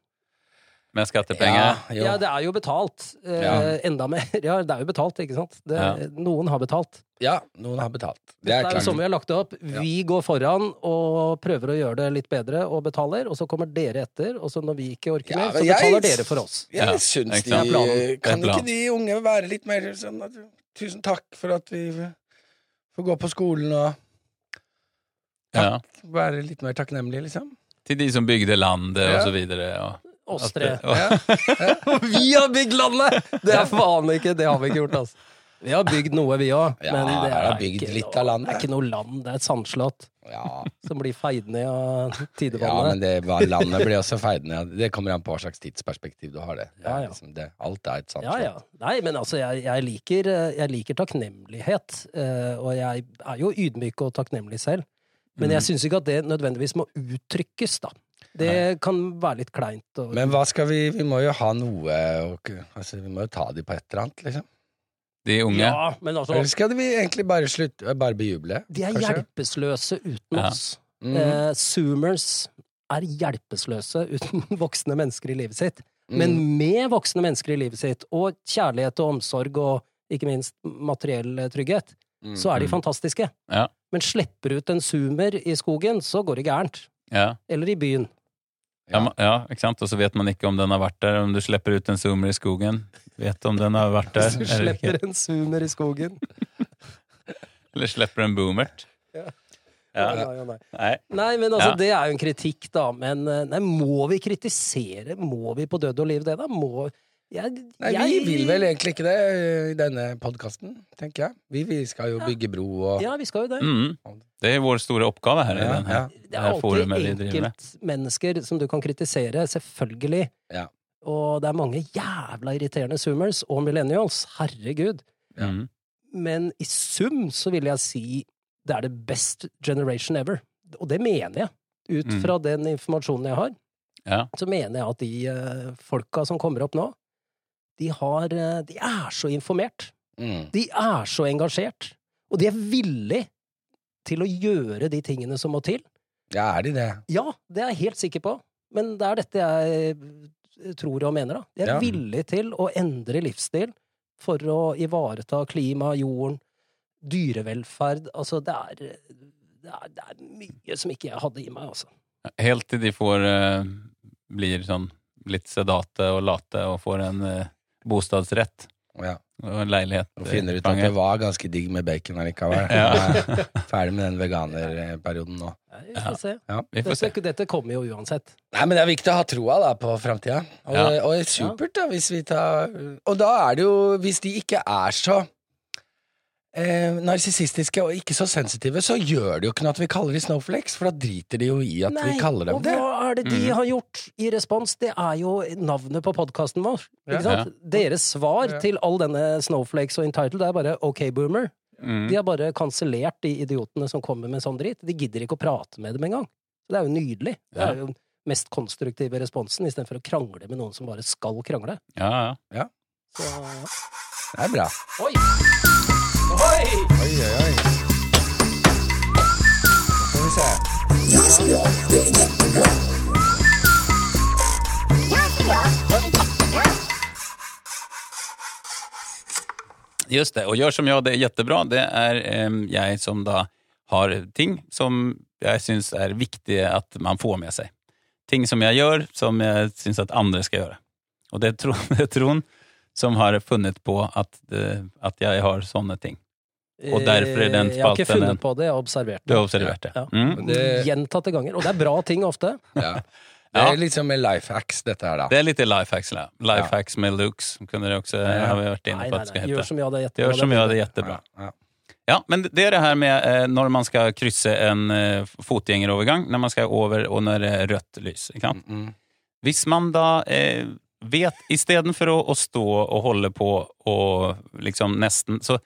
med skattepenger. Ja. Ja, det er jo betalt. Eh, Ja. Enda mer. Ja, det er jo betalt, ikke sant? Det, Ja. Noen har betalt. ja, noen har betalt. Det Det er er jo klart. sånn vi har lagt det opp. Vi går foran og prøver å gjøre det litt bedre og betaler, og så kommer dere etter, og så når vi ikke orker Ja, mer, så betaler jeg- dere for oss. Jeg Ja, syns de er. Kan er ikke de unge være litt mer sånn at Tusen takk for at vi får gå på skolen og Ja. være litt mer takknemlige, liksom. Til de som bygde landet Ja. og så videre. Og, Oss tre. det- og, vi har bygd landet! Det er faen ikke Det har vi ikke gjort, altså. Vi har bygd noe, vi òg. Ja, men det er, bygd ikke, litt av landet. det er ikke noe land. Det er et sandslott Ja, som blir feid ned av ja men det, landet blir også feid ned. Det kommer an på hva slags tidsperspektiv du har. det, det, er ja. liksom det alt er et sant Ja, ja. Nei, men altså, jeg, jeg, liker, eh, jeg liker takknemlighet. eh, Og jeg er jo ydmyk og takknemlig selv. Men Mm. jeg syns ikke at det nødvendigvis må uttrykkes, da. Det kan være litt kleint. Og, Men hva skal vi Vi må jo ha noe og, altså, Vi må jo ta de på et eller annet, liksom. De unge. ja, men altså Eller skal vi egentlig bare slutte Bare bejuble? De er kanskje? hjelpeløse uten Ja. oss. Mm. Eh, zoomers er hjelpeløse uten voksne mennesker i livet sitt. Mm. Men med voksne mennesker i livet sitt, og kjærlighet og omsorg og ikke minst materiell trygghet, Mm. så er de Mm. fantastiske. Ja. Men slipper ut en zoomer i skogen, så går det gærent. Ja. Eller i byen. Ja, ja, ikke sant? Og så vet man ikke om den har vært der. Om du slipper ut en zoomer i skogen, vet om den har vært der Hvis du slipper en zoomer i skogen. Eller slipper en boomert. Ja. Ja. Ja, nei, nei. Nei. Men altså, det er jo en kritikk, da. Men eh, nei, må vi kritisere? Må vi på død og liv det, da? Må jeg, Nei, vi vil vel egentlig ikke det i denne podkasten, tenker jeg. Vi, vi skal jo bygge bro og Ja, vi skal jo det. Mm. Det er vår store oppgave her i Ja, her. ja. Det er alltid enkeltmennesker som du kan kritisere, selvfølgelig. Ja. Og det er mange jævla irriterende zoomers og millennials. Herregud. Ja. Mm. Men i sum så vil jeg si det er the best generation ever. Og det mener jeg. Ut Mm. fra den informasjonen jeg har, Ja. så mener jeg at de uh, folka som kommer opp nå, de har eh, De er så informert. Mm. De er så engasjert. Og de er villige til å gjøre de tingene som må til. Ja, er de det? Ja, det er jeg helt sikker på. Men det er dette jeg tror og mener, da. De er Ja. villige til å endre livsstil for å ivareta klima, jorden, dyrevelferd. Altså, det er, det er, det er mye som ikke jeg hadde i meg, altså. Helt til de får uh, blir sånn litt sedate og late og får en uh, bostadsrett Ja. og leilighet. Og finner ut at det var ganske digg med bacon allikevel. Ja. Er Ferdig med den veganerperioden nå. Ja, Vi får se. Ja. Vi får se. Dette, dette kommer jo uansett. Nei, men det er viktig å ha troa da på framtida. Og, Ja. og det er supert, da, hvis vi tar Og da er det jo Hvis de ikke er så eh, narsissistiske og ikke så sensitive, så gjør det jo ikke noe at vi kaller de snowflakes, for da driter de jo i at vi kaller dem og det. hva er det de Mm. har gjort i respons? Det er jo navnet på podkasten vår. Ikke Ja. sant? Deres svar Ja. til all denne Snowflakes og Entitled er bare OK, boomer. Mm. De har bare kansellert de idiotene som kommer med sånn drit. De gidder ikke å prate med dem engang. Det er jo nydelig. Det er jo den mest konstruktive responsen, istedenfor å krangle med noen som bare skal krangle. Ja, ja. Så, ja. Det er bra. Oi! Oi! Oi, oi. Skal vi se. Just det, Og gjør som jeg, det er jättebra. Det er eh, jeg som da har ting som jeg syns er viktige at man får med seg. Ting som jeg gjør, som jeg syns at andre skal gjøre. Og det er tron som har funnet på at, at jeg har sånne ting. Og derfor er den spalten Jeg har ikke funnet på det, jeg har observert Du har det. det? Ja. Mm. Det- Gjentatte ganger. Og det er bra ting ofte. Ja. Det er er som med life hacks, dette her, da. Det är lite lifehacks. eller? Lifehacks med looks, kunne det også, Ja. har vi vært inne på nei, att det ska nei. heta. Gjør som jeg, det er jättebra. Gör som det hadde gjettet bra. Ja, ja. Ja, men det er det her med eh, när man skal krysse en eh, når när man skal over og når det er rødt lys. Ikke sant? Mm. Hvis man da eh, vet, istedenfor å, å stå og holde på og liksom nesten Så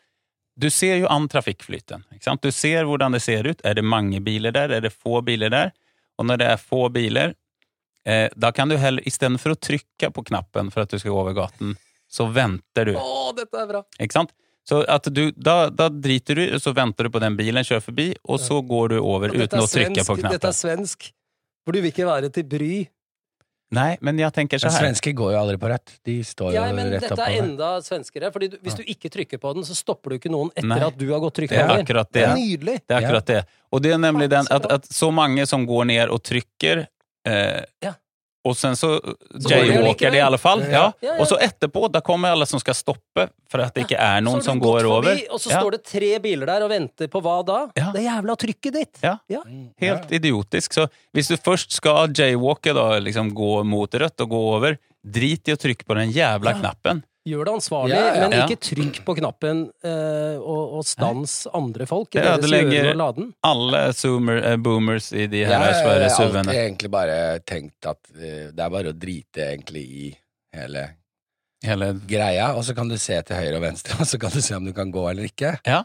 du ser jo an trafikkflyten. Du ser hvordan det ser ut. Er det mange biler der? Er det få biler der? Og når det er få biler, eh, da kan du heller istedenfor å trykke på knappen for at du skal gå over gaten, så venter du. Å, dette er bra! Ikke sant? Så at du, da, da driter du, så venter du på den bilen kjører forbi, og så går du over uten svensk, å trykke på knappen. Dette er svensk. For du vil ikke være til bry. Nei, men jeg tenker så Men her. svensker går jo aldri på rødt. De står jo Ja, men rett dette er enda svenskere. Fordi du, hvis du ikke trykker på den, så stopper du ikke noen etter Nei. at du har gått Det trykket er akkurat Det det. er nydelig! Det er akkurat det. Og det er nemlig den at, at så mange som går ned og trykker eh, Ja. Og sen så jaywalker de i alle fall. Ja. Ja. Ja, ja. Og så etterpå, da kommer alle som skal stoppe for at det ikke er noen som går over. Og så Ja. står det tre biler der og venter på hva da? Ja. Det jævla trykket ditt! Ja. Helt idiotisk. Så hvis du først skal jaywalke, da, liksom gå mot rødt og gå over, drit i å trykke på den jævla Ja. knappen. Gjør det ansvarlig, Ja, ja. men ikke trykk på knappen eh, og, og stans andre folk i Det deres og laden. Alle zoomer, eh, boomers i de her svære SUV-ene. egentlig bare tenkt at uh, det er bare å drite egentlig i hele Hele greia, og så kan du se til høyre og venstre, og så kan du se om du kan gå eller ikke. Ja,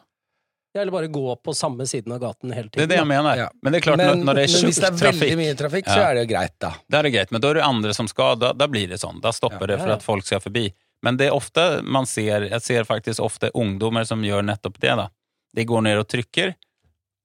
Eller bare gå på samme siden av gaten hele det er det jeg mener. Ja. Men det er klart, Men, når, det er men hvis det er veldig trafikk mye trafikk, Ja. så er det jo greit, da. Da er det greit, men da er det andre som skal, da, da blir det sånn. Da stopper Ja, det for at folk skal forbi. Men det er ofte man ser, jeg ser faktisk ofte ungdommer som gjør nettopp det. da. De går ned og trykker,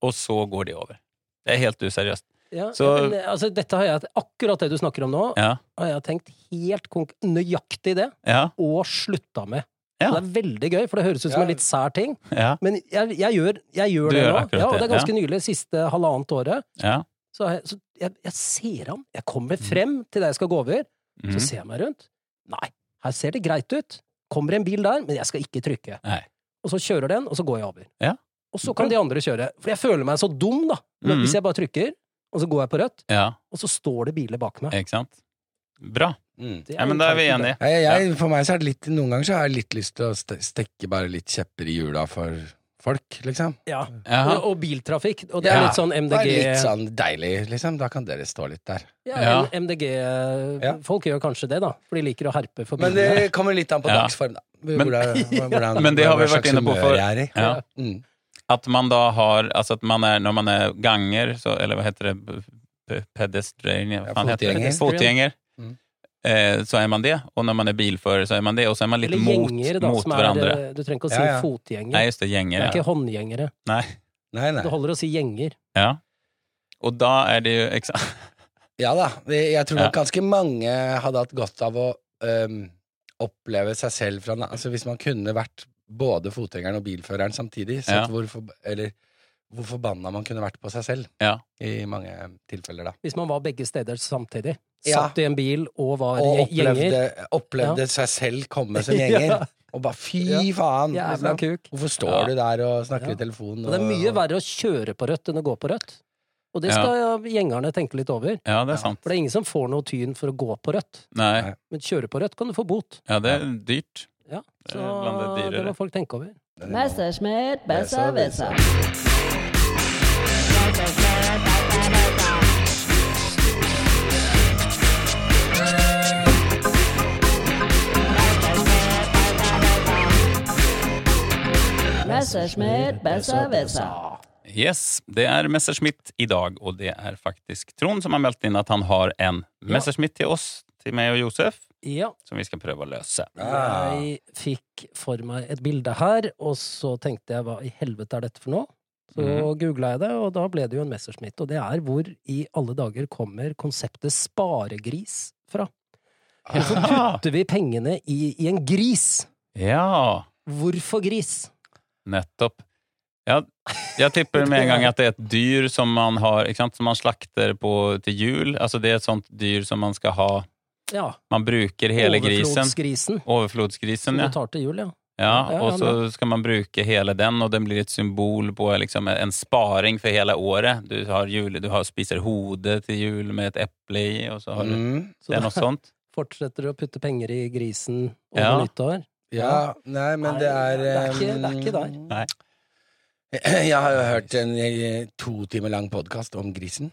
og så går de over. Det er helt useriøst. Ja, Så- men, altså, dette har jeg, akkurat det du snakker om nå, Ja, har jeg tenkt helt nøyaktig det, ja, og slutta med. Ja. Det er veldig gøy, for det høres ut som Ja. en litt sær ting. ja, Men jeg, jeg gjør, jeg gjør det gjør nå. Ja, og det, det er ganske nylig, siste halvannet året. ja. Så, jeg, så jeg, jeg ser ham. Jeg kommer frem til der jeg skal gå over, så Mhm. ser jeg meg rundt. Nei, her ser det greit ut. Kommer en bil der, men jeg skal ikke trykke. Nei. Og så kjører den, og så går jeg over. Ja. og så kan de andre kjøre. For jeg føler meg så dum, da. Men Mhm. Hvis jeg bare trykker, og så går jeg på rødt, Ja, og så står det biler bak meg. ikke sant? Bra. Mm. Ja, men da er vi enige. Jeg, jeg, for meg så er det litt Noen ganger så har jeg litt lyst til å stekke bare litt kjepper i hjula for folk, liksom. Ja. Og, og biltrafikk. Og det er Ja, litt sånn MDG Det er litt sånn deilig, liksom. Da kan dere stå litt der. Ja, Ja. MDG-folk gjør kanskje det, da. For de liker å herpe for Men det kommer litt an på Ja. dagsform, da. Men- Hvordan, hvordan, Men det har vi vært inne på for. Ja. Mm. At man da har, altså at man er, når man er ganger, så, eller hva heter det, pedestrian, Ja, fotgjenger. Eh, så er man det, og når man er bilfører så er man det, og så er man litt Eller mot, gjenger, da, mot hverandre. er eh, Du trenger ikke å si Ja, ja. fotgjenger. Nei, just det, det er Ja. ikke håndgjengere. Nei. Nei, nei. Det holder å si gjenger. ja. Og da er det jo? Ja da. Jeg tror Ja. nok ganske mange hadde hatt godt av å um, oppleve seg selv fra Altså hvis man kunne vært både fotgjengeren og bilføreren samtidig, Ja. sett hvor, eller, hvor forbanna man kunne vært på seg selv Ja. i mange tilfeller, da. Hvis man var begge steder samtidig. Ja. Satt i en bil og var Og opplevde, gjenger. opplevde, opplevde Ja. seg selv komme som gjenger. Ja. Og bare fy Ja. faen! Jævla Liksom. kuk. Hvorfor står Ja. du der og snakker Ja. i telefonen? Og det er mye verre å kjøre på rødt enn å gå på rødt. Og det Ja. skal gjengerne tenke litt over. ja, det er sant. For det er ingen som får noe tyn for å gå på rødt. Nei. Men kjøre på rødt kan du få bot. Ja, det er dyrt. Ja, så det det må folk tenke over. Messerschmidt, Besser, besser. Messerschmitt, besser, besser. Yes, det er Messerschmitt i dag, og det er faktisk Trond som har meldt inn at han har en Messerschmitt til oss, til meg og Josef, Ja, som vi skal prøve å løse. Jeg fikk for meg et bilde her, og så tenkte jeg hva i helvete er dette for noe? Så mm. googla jeg det, og da ble det jo en Messerschmitt. Og det er hvor i alle dager kommer konseptet sparegris fra? Hvorfor putter vi pengene i, i en gris? Ja, Hvorfor gris? nettopp. Ja, jeg tipper med en gang at det er et dyr som man har, som man slakter på til jul. Altså det er et sånt dyr som man skal ha, Ja, man bruker hele grisen. overflodsgrisen. Overflodsgrisen, Som ja. du tar til jul, ja. Ja, og så skal man bruke hele den, og den blir et symbol på liksom en sparing for hele året. Du har, jul, du har spiser hode til jul med et eple i, og så har du Mm. Så Det er noe sånt. fortsetter du å putte penger i grisen over Ja. nyttår. Ja, nei, men Nei, det er det er ikke- det er ikke der. ehm, Nei. Jeg har jo hørt en eh, to timer lang podkast om grisen.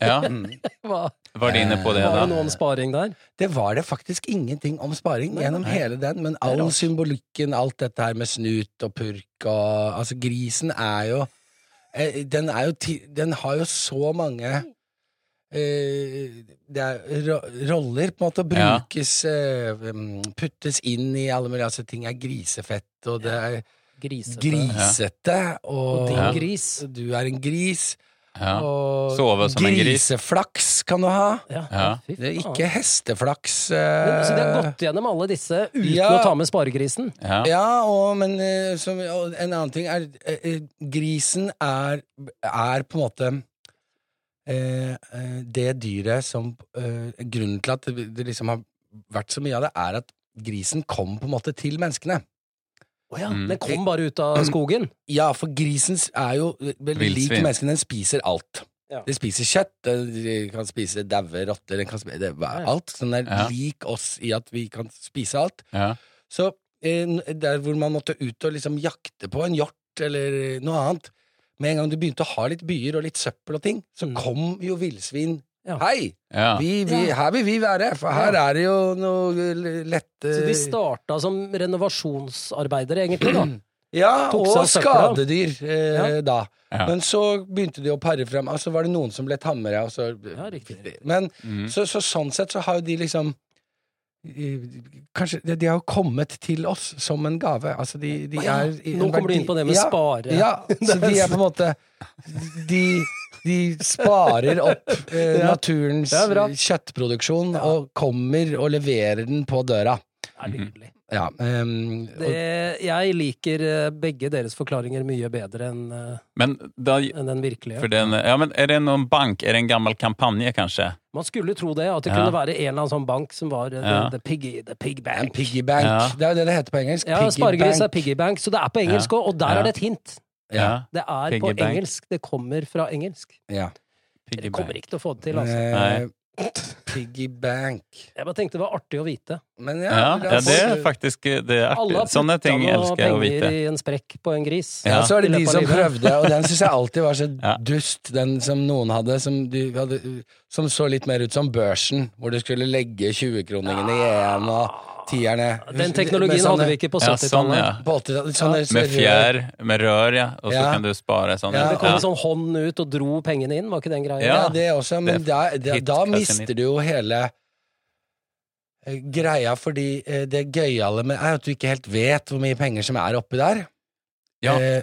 Ja, Mm. Hva? var de inne på det, Var det noe om sparing der? Det var det faktisk ingenting om sparing gjennom hele den, men all symbolikken, alt dette her med snut og purk og Altså, grisen er jo eh, Den er jo ti, Den har jo så mange eh, det er ro roller, på en måte, å Ja. brukes eh, mm, Puttes inn i alle mulige altså, ting. er grisefett, og det er Grisete. grisete, og, Og din Ja. gris. du er en gris. Ja. Og Sove som en gris. griseflaks kan du ha. Ja, Ja. Det er ikke hesteflaks. Men, så de har eh, gått gjennom alle disse uten Ja. å ta med sparegrisen? Ja. Ja, og, men så, og en annen ting er eh, eh, Grisen er, er på en måte eh, eh, det dyret som eh, Grunnen til at det, det liksom har vært så mye av det, er at grisen kom på en måte til menneskene. Å ja, Mm. den kom bare ut av skogen? Ja, for grisen er jo veldig lik mennesken. Den spiser alt. Ja. Den spiser kjøtt, den kan spise daue rotter, den kan spise det, alt. Så den er Ja. lik oss i at vi kan spise alt. Ja. Så eh, der hvor man måtte ut og liksom jakte på en hjort eller noe annet Med en gang du begynte å ha litt byer og litt søppel og ting, så Mm. kom jo villsvin. Ja. Hei! Ja. Vi, vi, Her vil vi være, for her er det jo noe lette Så de starta som renovasjonsarbeidere, egentlig, da? Ja, og skadedyr eh, Ja. da. Ja. Men så begynte de å pare frem. Altså var det noen som ble tamre. Og Ja, riktig, riktig. Men Mm. så, så sånn sett så har jo de liksom eh, Kanskje de, har kommet til oss som en gave. Altså de, de ja, er Nå kommer du inn på det med ja, spare. Ja, så de er på en måte De, de sparer opp eh, naturens kjøttproduksjon og kommer og leverer den på døra. Det er nydelig. Ja, um, og- Det, jeg liker eh, begge deres forklaringer mye bedre enn eh, Men, da, enn den virkelige. for den, ja, men er det noen bank? Er det en gammel kampanje, kanskje? Man skulle tro det, at det Ja. kunne være en eller annen sånn bank som var eh, Ja. the, the piggy, the pig bank. piggy bank. Ja. Det er jo det det heter på engelsk. Ja, piggy sparegris er piggy bank, så det er på engelsk òg, og der Ja. er det et hint. Ja. Det er Piggy på bank. engelsk. Det kommer fra engelsk. Ja. Piggy Dere kommer ikke til å få det til, altså. Eh, Piggy bank. Jeg bare tenkte det var artig å vite. Men ja, Ja, ja, det er faktisk det er artig. Sånne ting elsker jeg å penger vite. i en sprekk på en gris. Ja, så er det de som prøvde, og den syns jeg alltid var så Ja. dust, den som noen hadde som, de hadde, som så litt mer ut som børsen, hvor du skulle legge 20-kroningene i én og tierne. Den teknologien hadde vi ikke på sånn, 70-tallet. ja. På 80-tallet. Sånne Med fjær, med rør, ja. Og så Ja. kan du spare sånn. Ja. Det kom en sånn hånd ut og dro pengene inn, var ikke den greia? Ja, Ja. det også, men Det da, er da, hit, da mister du jo hele eh, greia, fordi eh, det gøyale med er at du ikke helt vet hvor mye penger som er oppi der. Ja. Eh,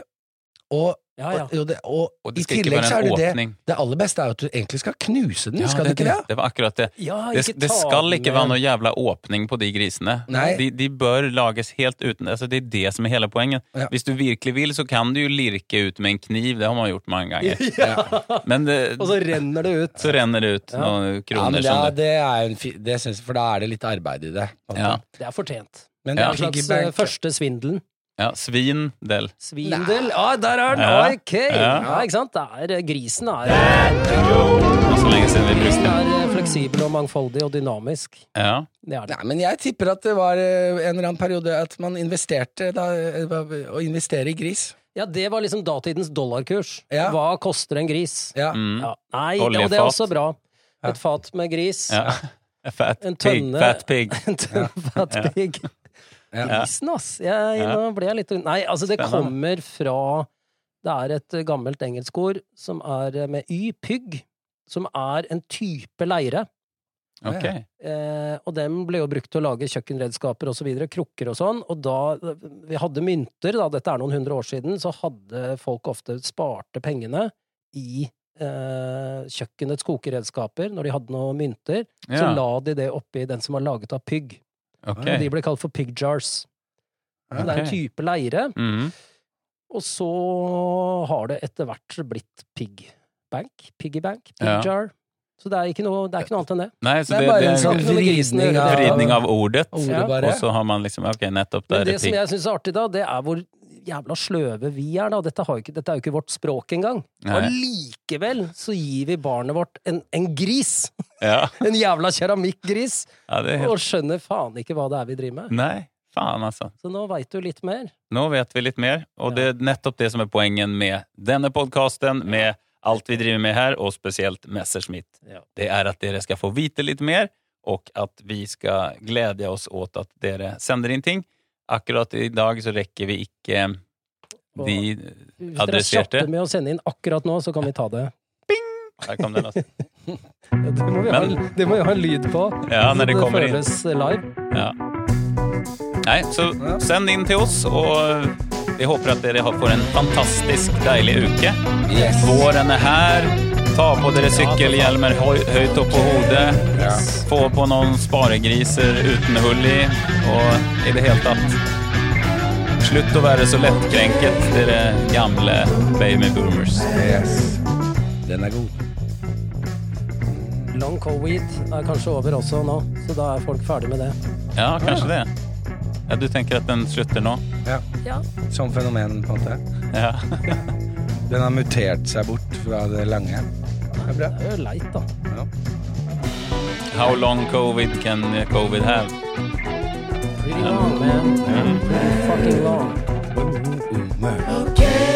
og, Ja, ja. og, det, og, Og det skal ikke tillegg så være er en det det åpning. Det aller beste er at du egentlig skal knuse den, Ja, skal du det, ikke det? det, det var akkurat det. Ja, Det, det skal ikke være noe jævla åpning på de grisene. Nei. De, de bør lages helt uten altså Det er det som er hele poenget. Ja. Hvis du virkelig vil, så kan du jo lirke ut med en kniv. Det har man gjort mange ganger. Ja. Men det, Og så renner det ut. så renner det ut Ja. noen Ja, men det, er- det. det er en fi, det synes, For da er det litt arbeid i det. Ja. Det er fortjent. Men Ja. En slags piggy eh, første svindelen. Ja, svindel. Svindel. Ja, der er den! Ja. Ok! Ja. Ja. ikke sant? Det er, eh, grisen er Og så lenge siden vi brukte er eh, fleksibel og mangfoldig og dynamisk. Ja. Det er det. Nei, men jeg tipper at det var eh, en eller annen periode at man investerte da, Å investere i gris. Ja, det var liksom datidens dollarkurs. Ja. Hva koster en gris? Ja. Mm. Ja. Nei, det, og det er også bra. Et fat med gris. ja. Fat En pig. tønne- Fat pig. En tønne fat pig. Ja. Grisen, ass. Jeg, Nå ble jeg litt Nei, altså, det kommer fra Det er et gammelt engelskord som er eh, med y, pygg, som er en type leire. Ok. Eh, og dem ble jo brukt til å lage kjøkkenredskaper og så videre, krukker og sånn. Og da vi hadde mynter, da, dette er noen hundre år siden, så hadde folk ofte sparte pengene i eh, kjøkkenets kokeredskaper. Når de hadde noen mynter, så la de det oppi den som var laget av pygg. Ok. Og de ble kalt for pig jars. Okay. det er en type leire. Mhm. Og så har det etter hvert blitt pig bank. Piggy bank. Pig Ja. jar. Så det er ikke noe, det er ikke noe annet enn det. Nei, så Det er bare det en sånn vridning av vridning av ordet. ordet, bare. Og så har man liksom Ok, nettopp det er det det som jeg syns er artig, da, det er hvor jævla sløve vi er, da. Dette, ikke, dette er jo ikke vårt språk engang. Og likevel så gir vi barnet vårt en, en gris! Ja. En jævla keramikkgris! ja, det er Og skjønner faen ikke hva det er vi driver med. Nei, faen, altså. Så nå veit du litt mer. Nå vet vi litt mer, og det er nettopp det som er poengen med denne podkasten, med alt vi driver med her, og spesielt Messerschmitt. Ja. Det er at dere skal få vite litt mer, og at vi skal glede oss åt at dere sender inn ting. Akkurat i dag så rekker vi ikke de adresserte. Hvis dere chatter med å sende inn akkurat nå, så kan vi ta det. Der kom den, altså. Det må vi, ha, det må vi ha lyd på. Ja, når det så kommer inn. føles live. Ja. Nei, så send inn til oss, og vi håper at dere får en fantastisk deilig uke. Yes. Våren er her. Ta på dere sykkelhjelmer høyt opp på hodet. Yes. Få på noen sparegriser uten hull i, og i det hele tatt Slutt å være så lettkrenket, dere gamle baby boomers. Yes. Den er god. Long covid er kanskje over også nå, så da er folk ferdig med det. Ja, kanskje det. Ja, Du tenker at den slutter nå? Ja. ja. Som fenomen, på en måte. Ja. den har mutert seg bort fra det lange. Det er bra. Det er jo leit, da. Ja. How long covid can covid have? Pretty long, man. Mm. Pretty fucking long. Mm, mm, mm. Okay.